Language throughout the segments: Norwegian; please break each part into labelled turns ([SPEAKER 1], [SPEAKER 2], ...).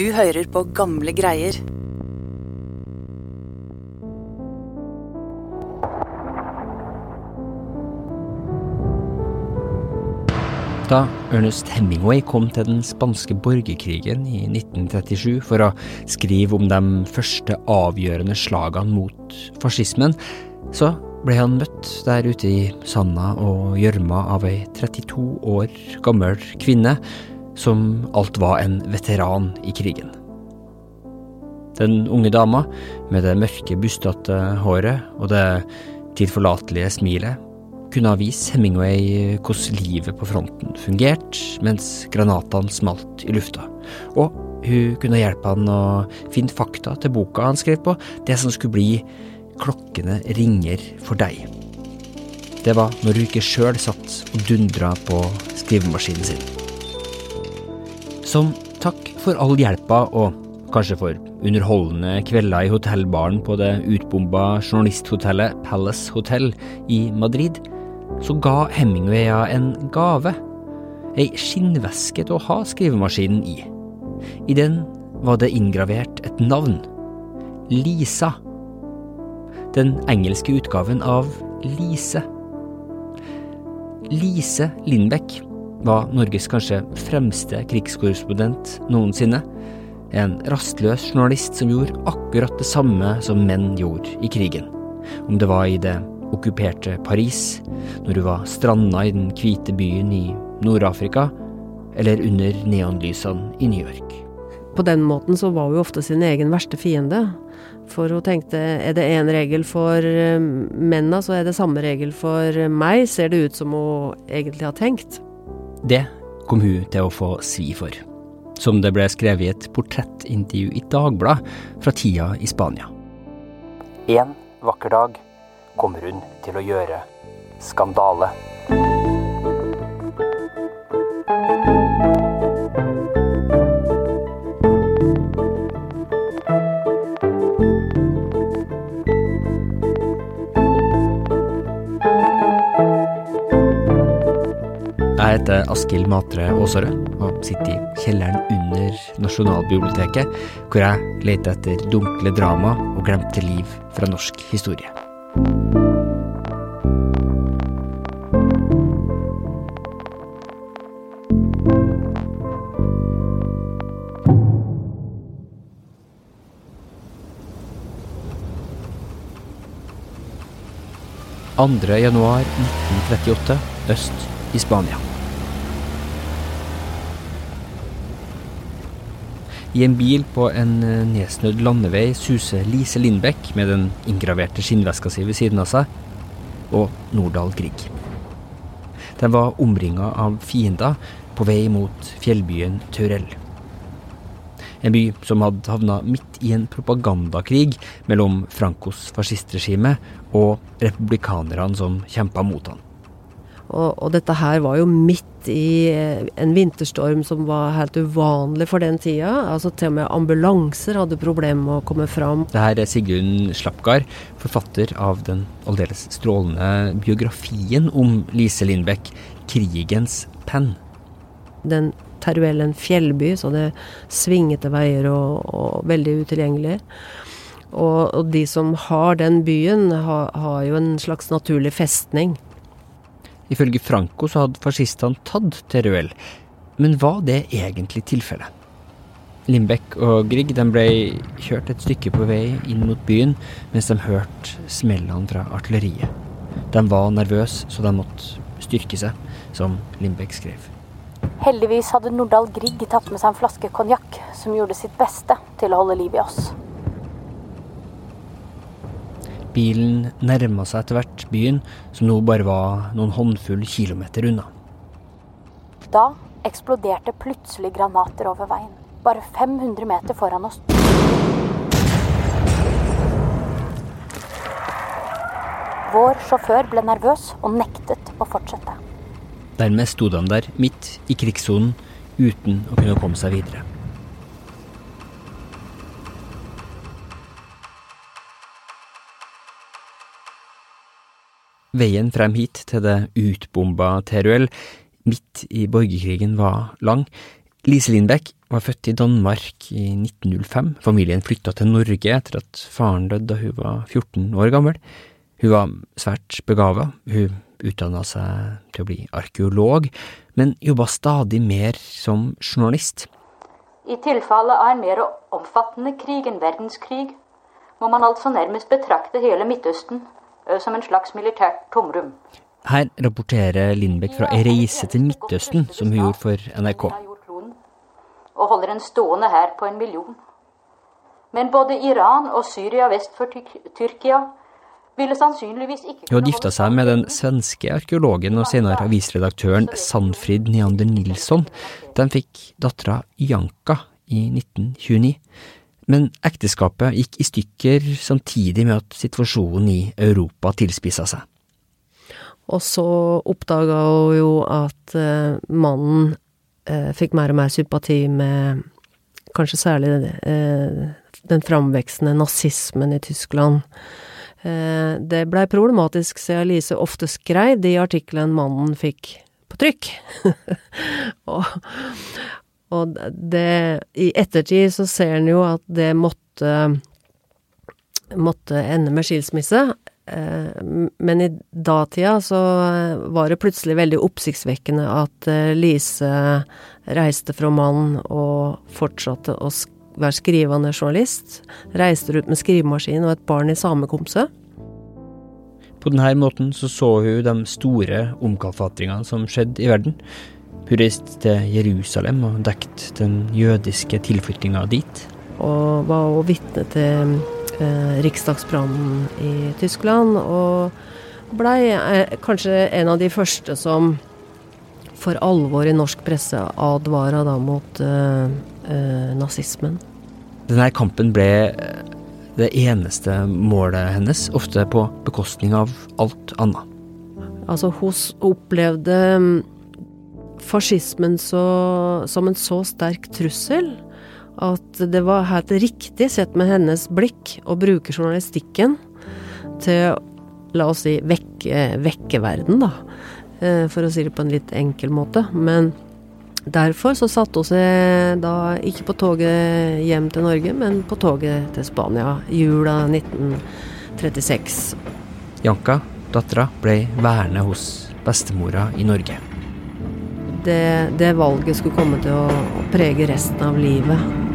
[SPEAKER 1] Du hører på gamle greier.
[SPEAKER 2] Da Ernest Hemingway kom til den spanske borgerkrigen i 1937 for å skrive om de første avgjørende slagene mot fascismen, så ble han møtt der ute i sanda og gjørma av ei 32 år gammel kvinne som alt var en veteran i krigen. Den unge dama, med det mørke, bustete håret og det tilforlatelige smilet, kunne ha vist Hemingway hvordan livet på fronten fungerte mens granatene smalt i lufta, og hun kunne hjelpe han å finne fakta til boka han skrev på, det som skulle bli Klokkene ringer for deg. Det var når hun ikke sjøl satt og dundra på skrivemaskinen sin. Som takk for all hjelpa og kanskje for underholdende kvelder i hotellbaren på det utbomba journalisthotellet Palace Hotel i Madrid, så ga Hemingway en gave. Ei skinnveske til å ha skrivemaskinen i. I den var det inngravert et navn. Lisa. Den engelske utgaven av Lise. Lise Lindbekk var Norges kanskje fremste krigskorrespondent noensinne. En rastløs journalist som gjorde akkurat det samme som menn gjorde i krigen. Om det var i det okkuperte Paris, når hun var stranda i den hvite byen i Nord-Afrika, eller under neonlysene i New York.
[SPEAKER 3] På den måten så var hun ofte sin egen verste fiende. For hun tenkte er det én regel for eh, mennene, så er det samme regel for meg, ser det ut som hun egentlig har tenkt.
[SPEAKER 2] Det kom hun til å få svi for. Som det ble skrevet i et portrettintervju i Dagbladet fra tida i Spania. En vakker dag kommer hun til å gjøre skandale. Jeg heter Askild Matre Aasarød og sitter i kjelleren under Nasjonalbiblioteket, hvor jeg leter etter dunkle drama og glemte liv fra norsk historie. Andre januar 1938, øst i Spania. I en bil på en eh, nedsnødd landevei suser Lise Lindbekk med den inngraverte skinnveska si ved siden av seg, og Nordahl Grieg. Den var omringa av fiender på vei mot fjellbyen Turell. En by som hadde havna midt i en propagandakrig mellom Francos fascistregime og republikanerne som kjempa mot han.
[SPEAKER 3] Og, og, dette her var jo midt i eh, en vinterstorm som var helt uvanlig for den tida. Altså Til og med ambulanser hadde problemer med å komme fram.
[SPEAKER 2] Det her er Sigrun Slapgard, forfatter av den aldeles strålende biografien om Lise Lindbekk, 'Krigens penn'.
[SPEAKER 3] Den Teruel en fjellby, så det svingete veier og, og veldig utilgjengelig. Og, og, de som har den byen, har, har jo en slags naturlig festning.
[SPEAKER 2] Ifølge Franco så hadde fascistene tatt Teruel, men var det egentlig tilfellet? Lindbekk og Grieg ble kjørt et stykke på vei inn mot byen mens de hørte smellene fra artilleriet. De var nervøse, så de måtte styrke seg, som Lindbekk skrev.
[SPEAKER 4] Heldigvis hadde Nordahl Grieg tatt med seg en flaske konjakk som gjorde sitt beste til å holde liv i oss.
[SPEAKER 2] Bilen nærma seg etter hvert byen, som nå bare var noen håndfull kilometer unna.
[SPEAKER 4] Da eksploderte plutselig granater over veien, bare 500 meter foran oss. Vår sjåfør ble nervøs og nektet å fortsette.
[SPEAKER 2] Dermed sto han der, midt i krigssonen, uten å kunne komme seg videre. Veien frem hit til det utbomba Teruel midt i borgerkrigen var lang. Lise Lindbekk var født i Danmark i 1905. Familien flytta til Norge etter at faren døde da hun var 14 år gammel. Hun var svært begava. Hun utdanna seg til å bli arkeolog, men jobba stadig mer som journalist.
[SPEAKER 4] I tilfelle av en mer omfattende krig enn verdenskrig må man altså nærmest betrakte hele Midtøsten som en slags militært tomrom.
[SPEAKER 2] Her rapporterer Lindbekk fra ei reise til Midtøsten som hun gjorde for NRK.
[SPEAKER 4] Og holder en stående her på en million. Men både Iran og Syria vest for Tyrkia ville sannsynligvis ikke
[SPEAKER 2] Hun hadde gifta seg med den svenske arkeologen og senere avisredaktøren Sandfrid Neander Nilsson. De fikk dattera Janka i 1929. Men ekteskapet gikk i stykker samtidig med at situasjonen i Europa tilspissa seg.
[SPEAKER 3] Og så oppdaga hun jo at uh, mannen uh, fikk mer og mer sympati med kanskje særlig uh, den framveksende nazismen i Tyskland. det blei problematisk siden Lise ofte skrev de artiklene mannen fikk på trykk. og, og det I ettertid så ser en jo at det måtte måtte ende med skilsmisse. Eh, men i datida så var det plutselig veldig oppsiktsvekkende at eh, Lise reiste fra mannen og fortsatte å være skrivende journalist. Reiste ut med skrivemaskin og et barn i samekomse.
[SPEAKER 2] På denne måten så, så hun de store omkalfatringene som skjedde i verden. Hun reiste til Jerusalem og dekket den jødiske tilflyttinga dit.
[SPEAKER 3] Og var også vitne til eh, riksdagsbrannen i Tyskland, og blei eh, kanskje en av de første som for alvor i norsk presse advara da mot eh, eh nazismen.
[SPEAKER 2] Denne kampen ble eh, det eneste målet hennes, ofte på bekostning av alt annet.
[SPEAKER 3] Altså, hun opplevde mm, fascismen så, som en så sterk trussel at det var helt riktig, sett med hennes blikk, å bruke journalistikken til, la oss si, vekke, vekke verden, da. Eh, for å si det på en litt enkel måte. Men derfor så satte hun seg da ikke på toget hjem til Norge, men på toget til Spania jula 1936.
[SPEAKER 2] Janka, dattera, ble værende hos bestemora i Norge.
[SPEAKER 3] Det, det valget skulle komme til å prege resten av livet.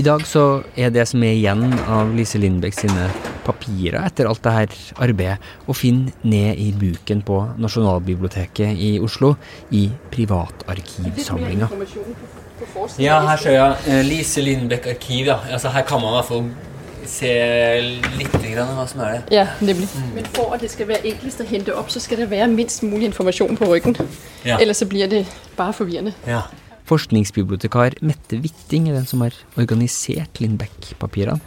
[SPEAKER 2] I dag så er det som er igjen av Lise Lindbekk sine papirer etter alt det her arbeidet, å finne ned i buken på Nasjonalbiblioteket i Oslo, i privatarkivsamlinga. Ja, her ser jeg uh, Lise Lindbekk arkiv. Ja. Altså, her kan man i hvert fall se litt grann hva som er det.
[SPEAKER 5] Ja, nemlig. Mm. Men for at det skal være enklest å hente opp, så skal det være minst mulig informasjon på ryggen. Ja. Ellers så blir det bare forvirrende.
[SPEAKER 2] Ja. Forskningsbibliotekar Mette Witting er den som har organisert Lindbekk-papirene.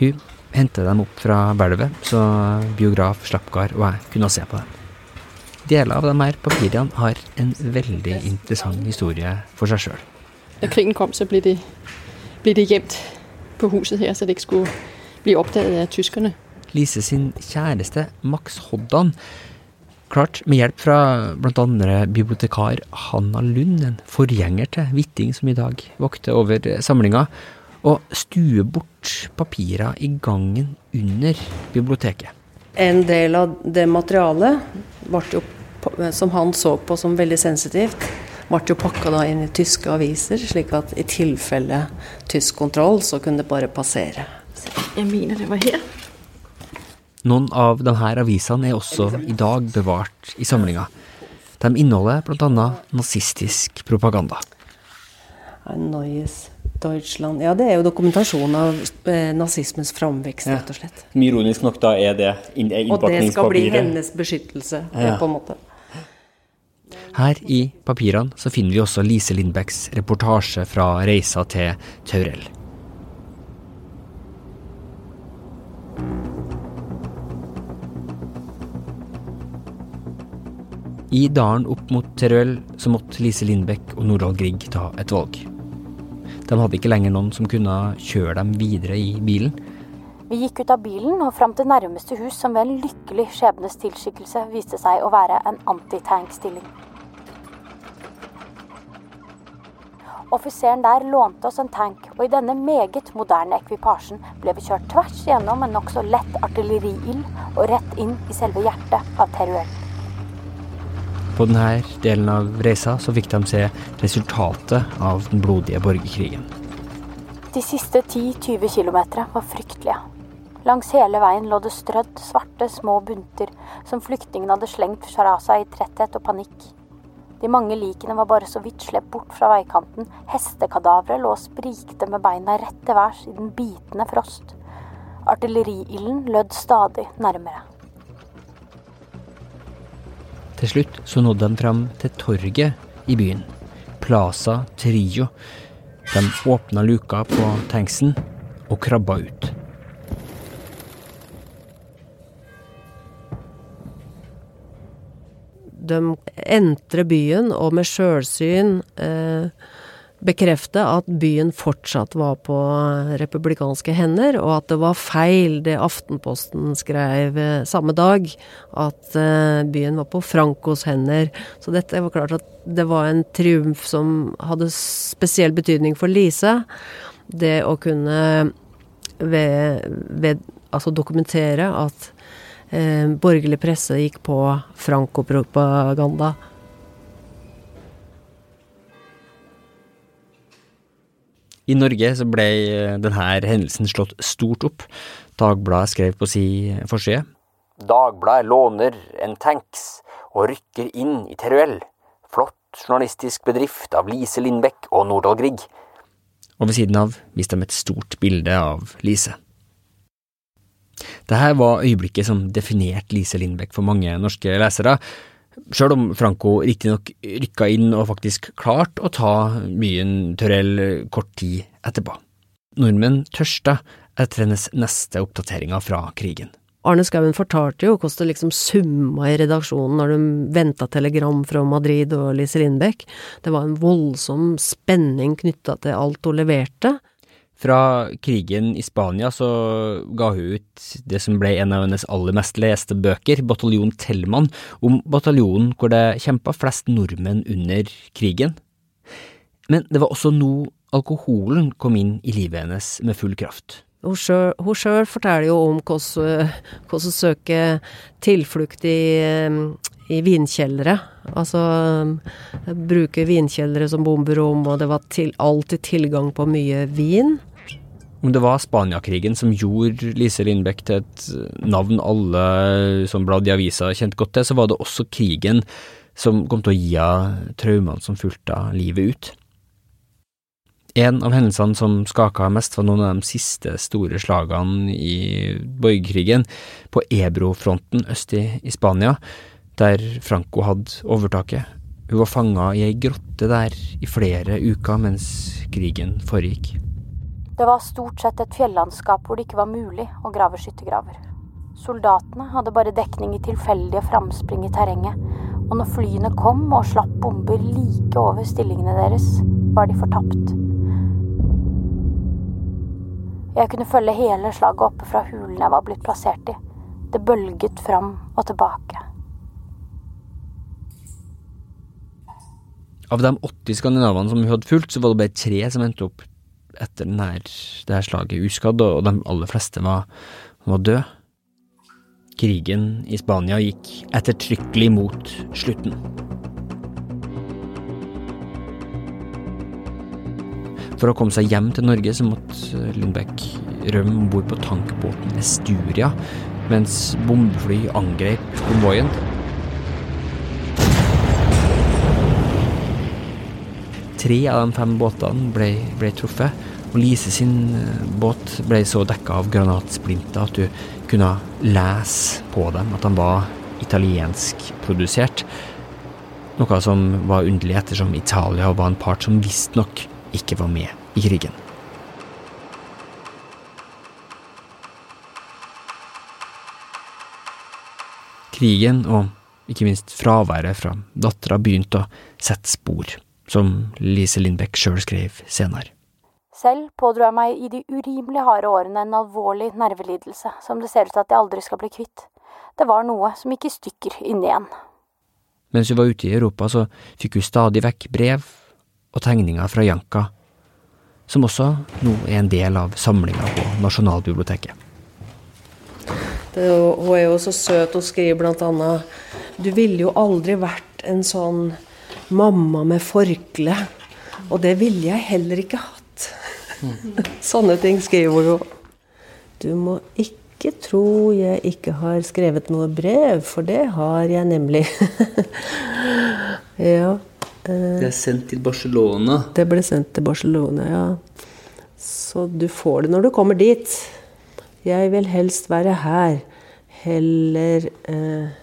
[SPEAKER 2] Hun henta dem opp fra hvelvet, så biograf Slappgard og jeg kunne se på dem. Deler av de her papirene har en veldig interessant historie for seg sjøl.
[SPEAKER 5] Da krigen kom, så ble det, ble det gjemt på huset her, så det ikke skulle bli oppdaget av tyskerne.
[SPEAKER 2] Lise sin kjæreste, Max Hoddan, Klart, med hjelp fra bl.a. bibliotekar Hanna Lund, en forgjenger til Hvitting som i dag vokter over samlinga, og stuer bort papirer i gangen under biblioteket.
[SPEAKER 3] En del av det materialet jo, som han så på som veldig sensitivt, ble jo pakka inn i tyske aviser, slik at i tilfelle tysk kontroll, så kunne det bare passere.
[SPEAKER 5] Jeg mener det var her.
[SPEAKER 2] Noen av disse avisene er også i dag bevart i samlinga. De inneholder bl.a. nazistisk propaganda.
[SPEAKER 3] Neues Deutschland Ja, det er jo dokumentasjon av eh, nazismens framvekst, ja. rett og slett.
[SPEAKER 2] Ironisk nok, da er det innpakningspapiret.
[SPEAKER 3] Og det skal bli hennes beskyttelse, ja. på en måte.
[SPEAKER 2] Her i papirene så finner vi også Lise Lindbecks reportasje fra reisa til Taurell. I dalen opp mot Teruel så måtte Lise Lindbekk og Nordahl Grieg ta et valg. De hadde ikke lenger noen som kunne kjøre dem videre i bilen,
[SPEAKER 4] Vi gikk ut av bilen og fram til nærmeste hus, som ved en lykkelig skjebnes tilskikkelse viste seg å være en antitanksstilling. Offiseren der lånte oss en tank, og i denne meget moderne ekvipasjen ble vi kjørt tvers gjennom en nokså lett artilleriild og rett inn i selve hjertet av Teruel.
[SPEAKER 2] På denne delen av reisa så fikk de se resultatet av den blodige borgerkrigen.
[SPEAKER 4] De siste 10-20 km var fryktelige. Langs hele veien lå det strødd svarte, små bunter som flyktningene hadde slengt fra seg i tretthet og panikk. De mange likene var bare så vidt slept bort fra veikanten. Hestekadavre lå og sprikte med beina rett til værs i den bitende frost. Artilleriilden lød stadig nærmere.
[SPEAKER 2] Til slutt så nådde han fram til torget i byen. Plaza Trio de åpna luka på tanksen og krabba ut.
[SPEAKER 3] De entrer byen og med sjølsyn eh, bekrefte at byen fortsatt var på republikanske hender, og at det var feil det Aftenposten skrev eh, samme dag, at eh, byen var på Francos hender. Så dette var klart at det var en triumf som hadde spesiell betydning for Lise. Det å kunne ved, ved altså dokumentere at eh, borgerlig presse gikk på Franco-propaganda.
[SPEAKER 2] I Norge så ble eh, denne hendelsen slått stort opp. Dagbladet skrev på si forside. Dagbladet låner en tanks og rykker inn i Teruel. Flott journalistisk bedrift av Lise Lindbekk og Nordahl Grieg. Og ved siden av viste de et stort bilde av Lise. Dette var øyeblikket som definerte Lise Lindbekk for mange norske lesere, Sjøl om Franco riktignok rykka inn og faktisk klarte å ta byen Tørell kort tid etterpå. Nordmenn tørsta etter hennes neste oppdateringer fra krigen.
[SPEAKER 3] Arne Skouen fortalte jo hvordan det liksom summa i redaksjonen når de venta telegram fra Madrid og Lise Lindbekk. Det var en voldsom spenning knytta til alt hun leverte.
[SPEAKER 2] Fra krigen i Spania så ga hun ut det som ble en av hennes aller mest leste bøker, Bataljon Tellmann, om bataljonen hvor det kjempa flest nordmenn under krigen. Men det var også nå alkoholen kom inn i livet hennes med full kraft.
[SPEAKER 3] Hun sjøl forteller jo om hvordan hun søker tilflukt i, i vinkjellere. Altså bruke vinkjellere som bomberom, og det var til, alltid tilgang på mye vin.
[SPEAKER 2] Om det var Spaniakrigen som gjorde Lise Lindbekk til et navn alle som bladd i avisa kjente godt til, så var det også krigen som kom til å gi henne traumene som fulgte henne livet ut. En av hendelsene som skaka mest, var noen av de siste store slagene i borgerkrigen, på Ebro-fronten øst i, i Spania, der Franco hadde overtaket. Hun var fanga i ei grotte der i flere uker mens krigen foregikk.
[SPEAKER 4] Det var stort sett et fjellandskap hvor det ikke var mulig å grave skyttergraver. Soldatene hadde bare dekning i tilfeldige framspring i terrenget, og når flyene kom og slapp bomber like over stillingene deres, var de fortapt. Jeg kunne følge hele slaget oppe fra hulen jeg var blitt plassert i. Det bølget fram og tilbake.
[SPEAKER 2] Av de 80 skandinavene som hun hadde fulgt, så var det bare tre som endte opp etter denne, det her slaget uskadd, og de aller fleste var, var døde. Krigen i Spania gikk ettertrykkelig mot slutten. For å komme seg hjem til Norge så måtte Lundbekk rømme om bord på tankbåten Esturia, mens bombefly angrep konvoien. Tre av de fem båtene ble, ble truffet, og Lise sin eh, båt ble så dekka av granatsplinter at du kunne lese på dem at de var italiensk produsert. Noe som var underlig ettersom Italia var en part som visstnok ikke var med i krigen. Krigen, og ikke minst fraværet fra dattera, begynte å sette spor som Lise Lindbekk sjøl skrev senere.
[SPEAKER 4] Selv pådro jeg meg i de urimelig harde årene en alvorlig nervelidelse som det ser ut til at jeg aldri skal bli kvitt. Det var noe som gikk i stykker inni igjen.
[SPEAKER 2] Mens hun var ute i Europa, så fikk hun stadig vekk brev og tegninger fra Janka, som også nå er en del av samlinga på Nasjonalbiblioteket.
[SPEAKER 3] Det, hun er jo så søt og skriver blant annet Du ville jo aldri vært en sånn mamma med forkle. Og det ville jeg heller ikke hatt. Sånne ting skriver hun jo. Du må ikke tro jeg ikke har skrevet noe brev, for det har jeg nemlig. ja.
[SPEAKER 2] Eh, det er sendt til Barcelona?
[SPEAKER 3] Det ble sendt til Barcelona, ja. Så du får det når du kommer dit. Jeg vil helst være her. Heller eh,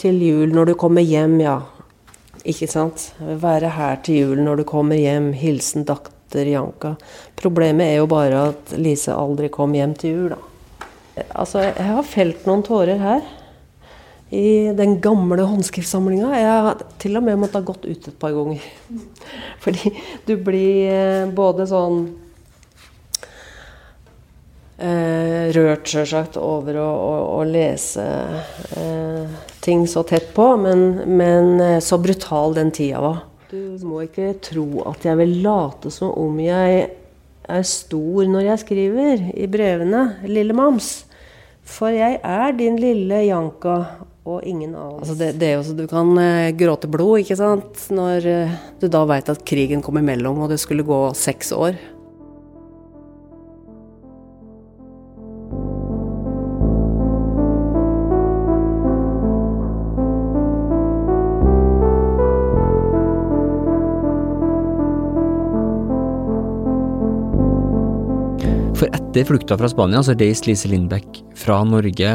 [SPEAKER 3] til jul når du kommer hjem, ja. Ikke sant? Være her til jul når du kommer hjem. Hilsen datter Janka. Problemet er jo bare at Lise aldri kom hjem til jul, da. Altså, jeg har felt noen tårer her. I den gamle håndskriftsamlinga. Jeg har til og med måttet ha gått ut et par ganger. Fordi du blir eh, både sånn eh, rørt, sjølsagt, over å, å, å lese eh, ting så tett på, men, men, eh, så brutal den tida var. Du må ikke tro at jeg vil late som om jeg er stor når jeg skriver i brevene, lille Mams. For jeg er din lille Janka og ingen annen. Altså det, det, er jo så du kan uh, gråte blod, ikke sant, når uh, du da veit at krigen kom imellom og det skulle gå seks år.
[SPEAKER 2] Etter flukta fra Spania så reiste Lise Lindbekk fra Norge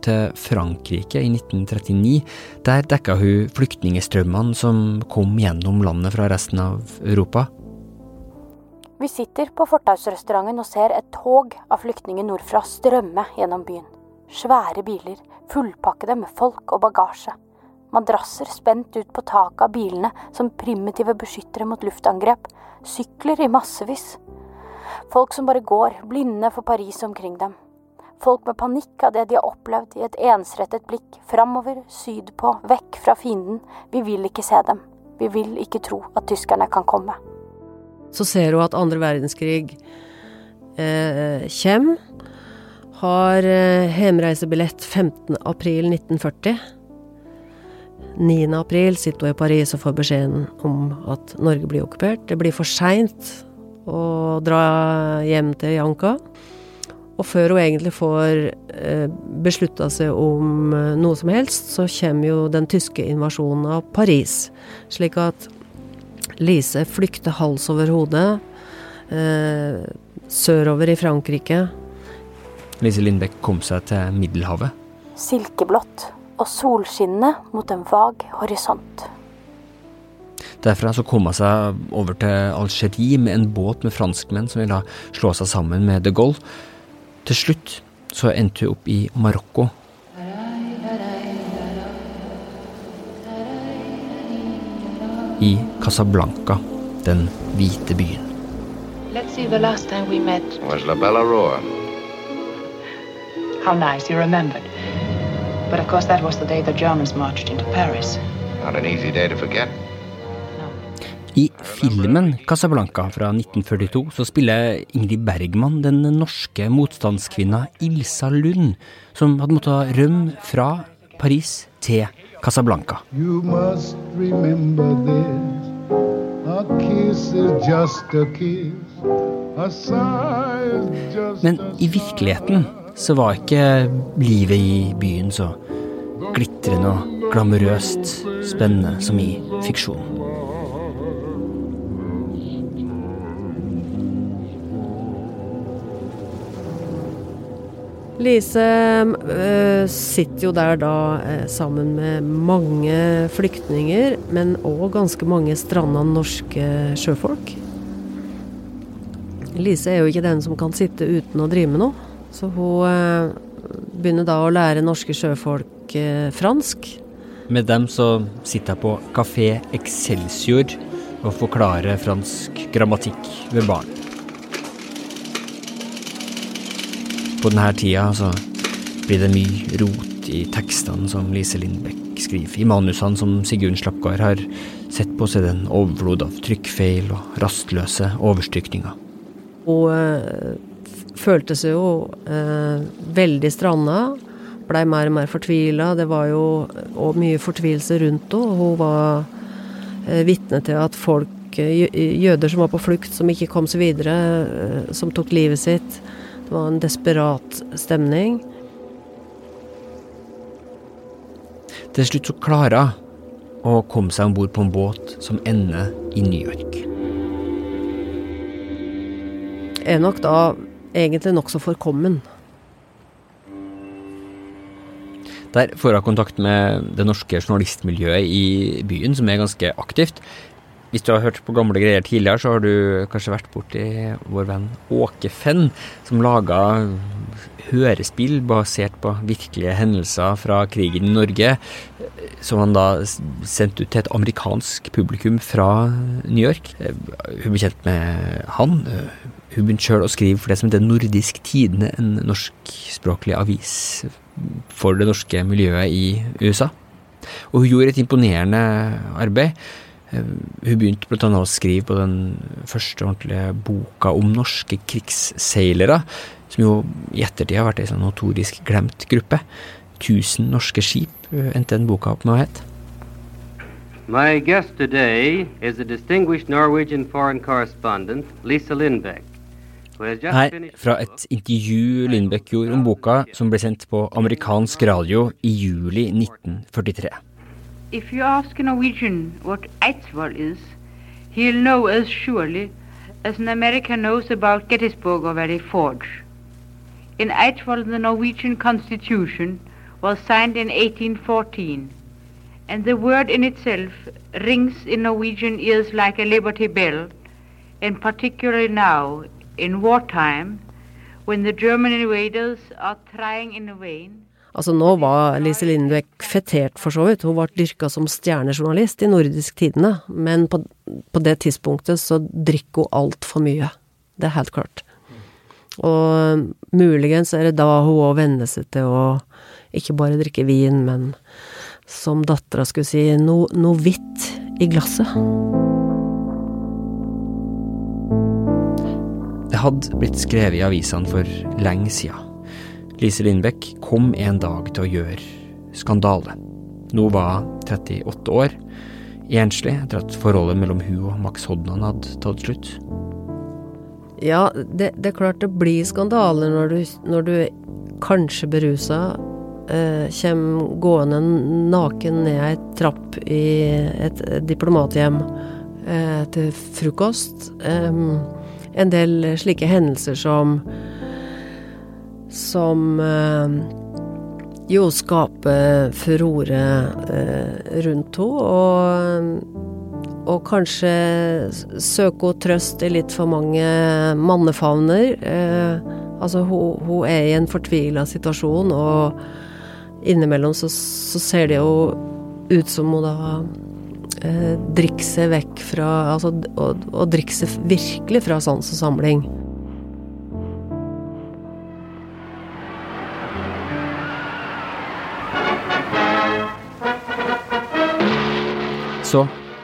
[SPEAKER 2] til Frankrike i 1939. Der dekka hun flyktningestrømmene som kom gjennom landet fra resten av Europa.
[SPEAKER 4] Vi sitter på fortausrestauranten og ser et tog av flyktninger nordfra strømme gjennom byen. Svære biler, fullpakkede med folk og bagasje. Madrasser spent ut på taket av bilene som primitive beskyttere mot luftangrep. Sykler i massevis. Folk som bare går, blinde for Paris omkring dem. Folk med panikk av det de har opplevd, i et ensrettet blikk, framover, sydpå, vekk fra fienden. Vi vil ikke se dem. Vi vil ikke tro at tyskerne kan komme.
[SPEAKER 3] Så ser hun at andre verdenskrig eh, kommer. Har eh, hjemreisebillett 15.4.1940. 9.4 sitter hun i Paris og får beskjeden om at Norge blir okkupert. Det blir for seint og dra hjem til Janka. Og før hun egentlig får eh, beslutta seg om eh, noe som helst, så kommer jo den tyske invasjonen av Paris. Slik at Lise flykter hals over hode eh, sørover i Frankrike.
[SPEAKER 2] Lise Lindbekk kom seg til Middelhavet.
[SPEAKER 4] Silkeblått og solskinnende mot en vag horisont.
[SPEAKER 2] Derfra så kom hun seg over til Algerie med en båt med franskmenn som ville slå seg sammen med de Gaulle. Til slutt så endte hun opp i Marokko. I Casablanca, den hvite byen.
[SPEAKER 6] Let's see, the last time we met was La Bella Roa. How nice, you remembered. But of course that was the day the Germans marched into Paris. Not an easy day to forget.
[SPEAKER 2] Filmen Casablanca fra 1942 så spiller Ingrid Bergman den norske motstandskvinna Ilsa Lund, som hadde måttet rømme fra Paris til Casablanca. Men i virkeligheten så var ikke livet i byen så glitrende og glamorøst spennende som i fiksjonen.
[SPEAKER 3] Lise øh, sitter jo der da øh, sammen med mange flyktninger, men òg ganske mange stranda norske sjøfolk. Lise er jo ikke den som kan sitte uten å drive med noe, så hun øh, begynner da å lære norske sjøfolk fransk.
[SPEAKER 2] Med dem så sitter jeg på Kafé Excelsior og forklarer fransk grammatikk ved barn. På denne tida så blir det mye rot i tekstene som Lise Lindbekk skriver. I manusene som Sigrun Slapgard har sett på, seg er det en overflod av trykkfeil og rastløse overstrykninger.
[SPEAKER 3] Hun øh, følte seg jo øh, veldig stranda. Blei mer og mer fortvila. Det var jo og mye fortvilelse rundt henne. Hun var øh, vitne til at folk, jøder som var på flukt, som ikke kom seg videre, som tok livet sitt. Det var en desperat stemning.
[SPEAKER 2] Til slutt så klarer hun å komme seg om bord på en båt som ender i New York.
[SPEAKER 3] Er nok da egentlig nokså forkommen.
[SPEAKER 2] Der får hun kontakt med det norske journalistmiljøet i byen, som er ganske aktivt. Hvis du har hørt på gamle greier tidligere, så har du kanskje vært borti vår venn Åke Fenn, som laga hørespill basert på virkelige hendelser fra krigen i Norge, som han da sendte ut til et amerikansk publikum fra New York. Hun ble kjent med han. Hun begynte sjøl å skrive for det som heter Nordisk Tidende, en norskspråklig avis for det norske miljøet i USA. Og hun gjorde et imponerende arbeid. Hun begynte bl.a. å skrive på den første ordentlige boka om norske krigsseilere, som jo i ettertid har vært ei sånn notorisk glemt gruppe. 'Tusen norske skip' eh, endte den boka opp med å hete.
[SPEAKER 7] My guest today is a distinguished Norwegian foreign correspondent Lisa Lindbeck.
[SPEAKER 2] Her fra et intervju Lindbeck gjorde om boka, som ble sendt på amerikansk radio i juli 1943.
[SPEAKER 8] If you ask a Norwegian what Eidsvoll is, he'll know as surely as an American knows about Gettysburg or Valley Forge. In Eidsvoll, the Norwegian Constitution was signed in 1814, and the word in itself rings in Norwegian ears like a liberty bell, and particularly now, in wartime, when the German invaders are trying in vain
[SPEAKER 3] Altså nå var Lise Lindbekk fetert, for så vidt. Hun ble dyrka som stjernejournalist i Nordisk Tidende, men på, på det tidspunktet så drikker hun altfor mye. Det er helt klart. Og muligens er det da hun òg venner seg til å ikke bare drikke vin, men som dattera skulle si, noe, noe hvitt i glasset.
[SPEAKER 2] Det hadde blitt skrevet i avisene for lenge sida Lise Lindbekk kom en dag til å gjøre skandale. Nå var 38 år, enslig etter at forholdet mellom hun og Max Hodnan hadde tatt slutt.
[SPEAKER 3] Ja, det, det, er klart det blir skandale når du, når du kanskje berusa eh, kommer gående naken ned ei trapp i et diplomathjem eh, til frokost. Eh, en del slike hendelser som som eh, jo skaper furore eh, rundt henne, og, og kanskje søker hun trøst i litt for mange mannefavner. Eh, altså, hun, hun, er i en fortvila situasjon, og innimellom så, så, ser det jo ut som hun da drikker seg vekk fra Altså, og drikker seg virkelig fra sans og samling.
[SPEAKER 2] Så,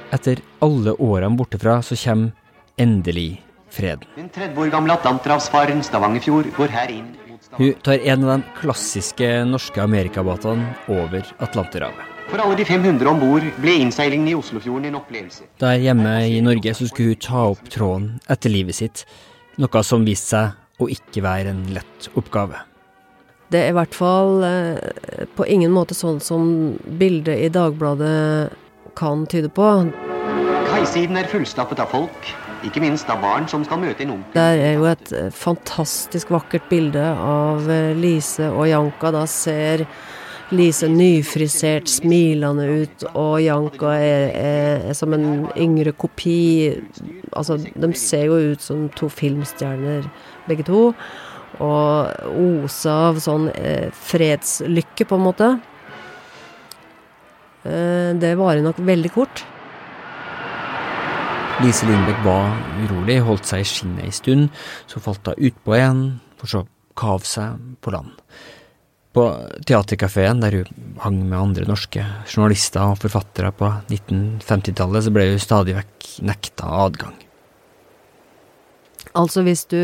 [SPEAKER 2] etter alle årene bortefra, så kommer endelig freden.
[SPEAKER 9] Den 30 år gamle atlanterhavsfaren Stavangerfjord går her inn
[SPEAKER 2] Hun tar en av de klassiske norske amerikabåtene over Atlanterhavet.
[SPEAKER 9] For alle de 500 om bord ble innseilingen i Oslofjorden en opplevelse.
[SPEAKER 2] Der hjemme i Norge så skulle hun ta opp tråden etter livet sitt, noe som viste seg å ikke være en lett oppgave.
[SPEAKER 3] Det er i hvert fall eh, på ingen måte sånn som bildet i Dagbladet kan tyde på.
[SPEAKER 9] Kaisiden er fullstappet av folk, ikke minst av barn som skal møte en onkel.
[SPEAKER 3] Der er jo et eh, fantastisk vakkert bilde av eh, Lise og Janka. Da ser Lise nyfrisert, smilende ut, og Janka er, er, er, som en yngre kopi. Altså, de ser jo ut som to filmstjerner, begge to. Og oser av sånn eh, fredslykke, på en måte. Eh, det varer nok veldig kort.
[SPEAKER 2] Lise Lindbekk var urolig, holdt seg i skinnet ei stund, så falt hun utpå igjen, for så kav seg på land. På teaterkafeen, der hun hang med andre norske journalister og forfattere på 1950-tallet, så ble hun stadig vekk nekta adgang.
[SPEAKER 3] Altså hvis du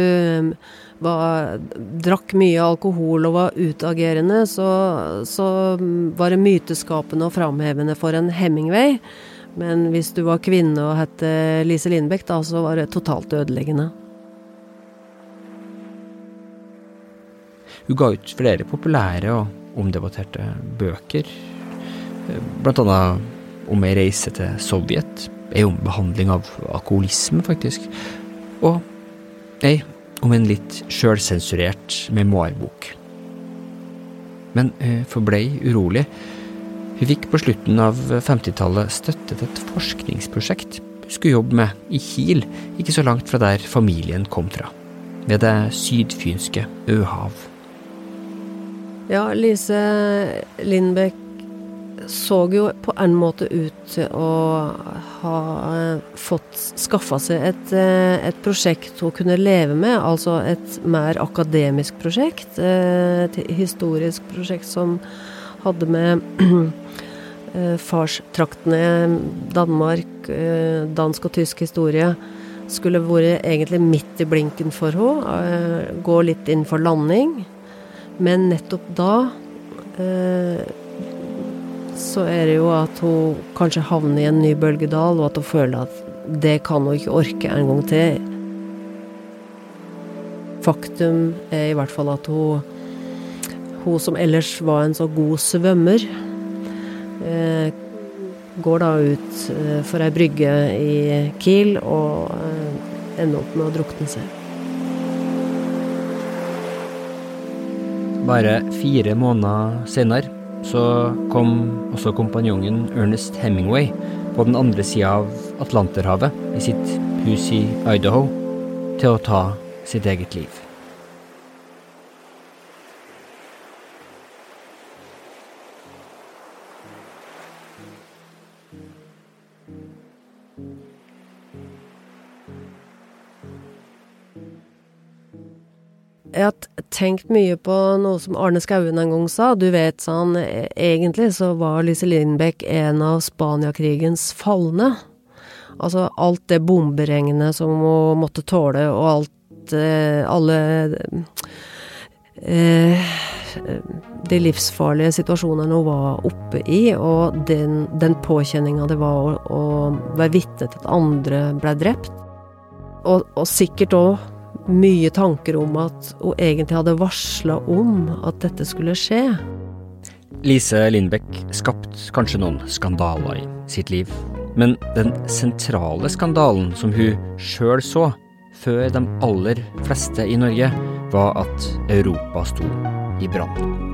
[SPEAKER 3] var, drakk mye alkohol og var utagerende, så, så var det myteskapende og framhevende for en Hemingway. Men hvis du var kvinne og het Lise Lindbekk, da, så var det totalt ødeleggende.
[SPEAKER 2] Hun ga ut flere populære og omdebatterte bøker, blant annet om ei reise til Sovjet, ei om behandling av alkoholisme, faktisk, og ei om en litt sjølsensurert memoarbok. Men hun forblei urolig. Hun fikk på slutten av 50-tallet støtte til et forskningsprosjekt hun skulle jobbe med i Kiel, ikke så langt fra der familien kom fra, ved det sydfynske Øhav.
[SPEAKER 3] Ja, Lise Lindbekk så jo på en måte ut til å ha eh, fått skaffa seg et, eh, et, prosjekt hun kunne leve med, altså et mer akademisk prosjekt. Eh, et historisk prosjekt som hadde med farstraktene, Danmark, dansk og tysk historie, skulle vært egentlig midt i blinken for henne. Gå litt inn for landing. Men nettopp da så er det jo at hun kanskje havner i en ny bølgedal, og at hun føler at det kan hun ikke orke en gang til. Faktum er i hvert fall at hun, hun som ellers var en så god svømmer, eh, går da ut eh, for ei brygge i Kiel og eh, ender opp med å drukne seg.
[SPEAKER 2] Bare fire måneder senere så kom også kompanjongen Ernest Hemingway på den andre sida av Atlanterhavet, i sitt hus i Idaho, til å ta sitt eget liv.
[SPEAKER 3] Jeg har tenkt mye på noe som Arne Skouen en gang sa. Du vet, sa e, egentlig så var Lise Lindbekk en av Spaniakrigens falne. Altså alt det bomberegnet som hun måtte tåle, og alt eh, Alle eh, de livsfarlige situasjonene hun var oppe i, og den, den påkjenninga det var å, å være vitne til at andre ble drept. Og, og sikkert òg mye tanker om at hun egentlig hadde varsla om at dette skulle skje.
[SPEAKER 2] Lise Lindbekk skapte kanskje noen skandaler i sitt liv, men den sentrale skandalen som hun sjøl så, før de aller fleste i Norge, var at Europa sto i brann.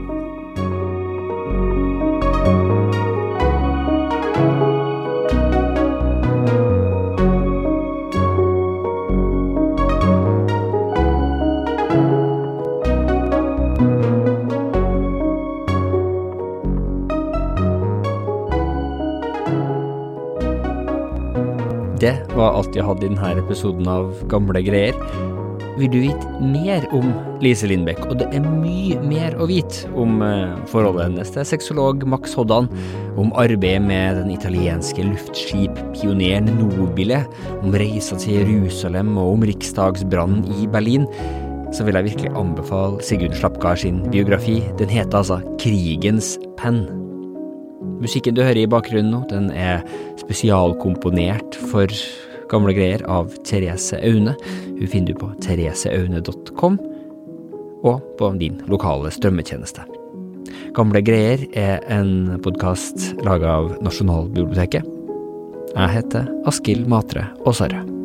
[SPEAKER 2] Var alt jeg hadde i denne episoden av Gamle greier. Vil du vite mer om Lise Lindbekk, og det er mye mer å vite om eh, forholdet hennes til sexolog Max Hoddan, om arbeidet med den italienske luftskippioneren Nobile, om reisa til Jerusalem og om riksdagsbrannen i Berlin, så vil jeg virkelig anbefale Sigurd Slapkar sin biografi. Den heter altså Krigens penn. Musikken du hører i bakgrunnen nå, den er spesialkomponert for gamle greier av Therese Aune. Hun finner du på thereseaune.com og på din lokale strømmetjeneste. Gamle greier er en podkast laga av Nasjonalbiblioteket. Jeg heter Askild Matre Aasarød.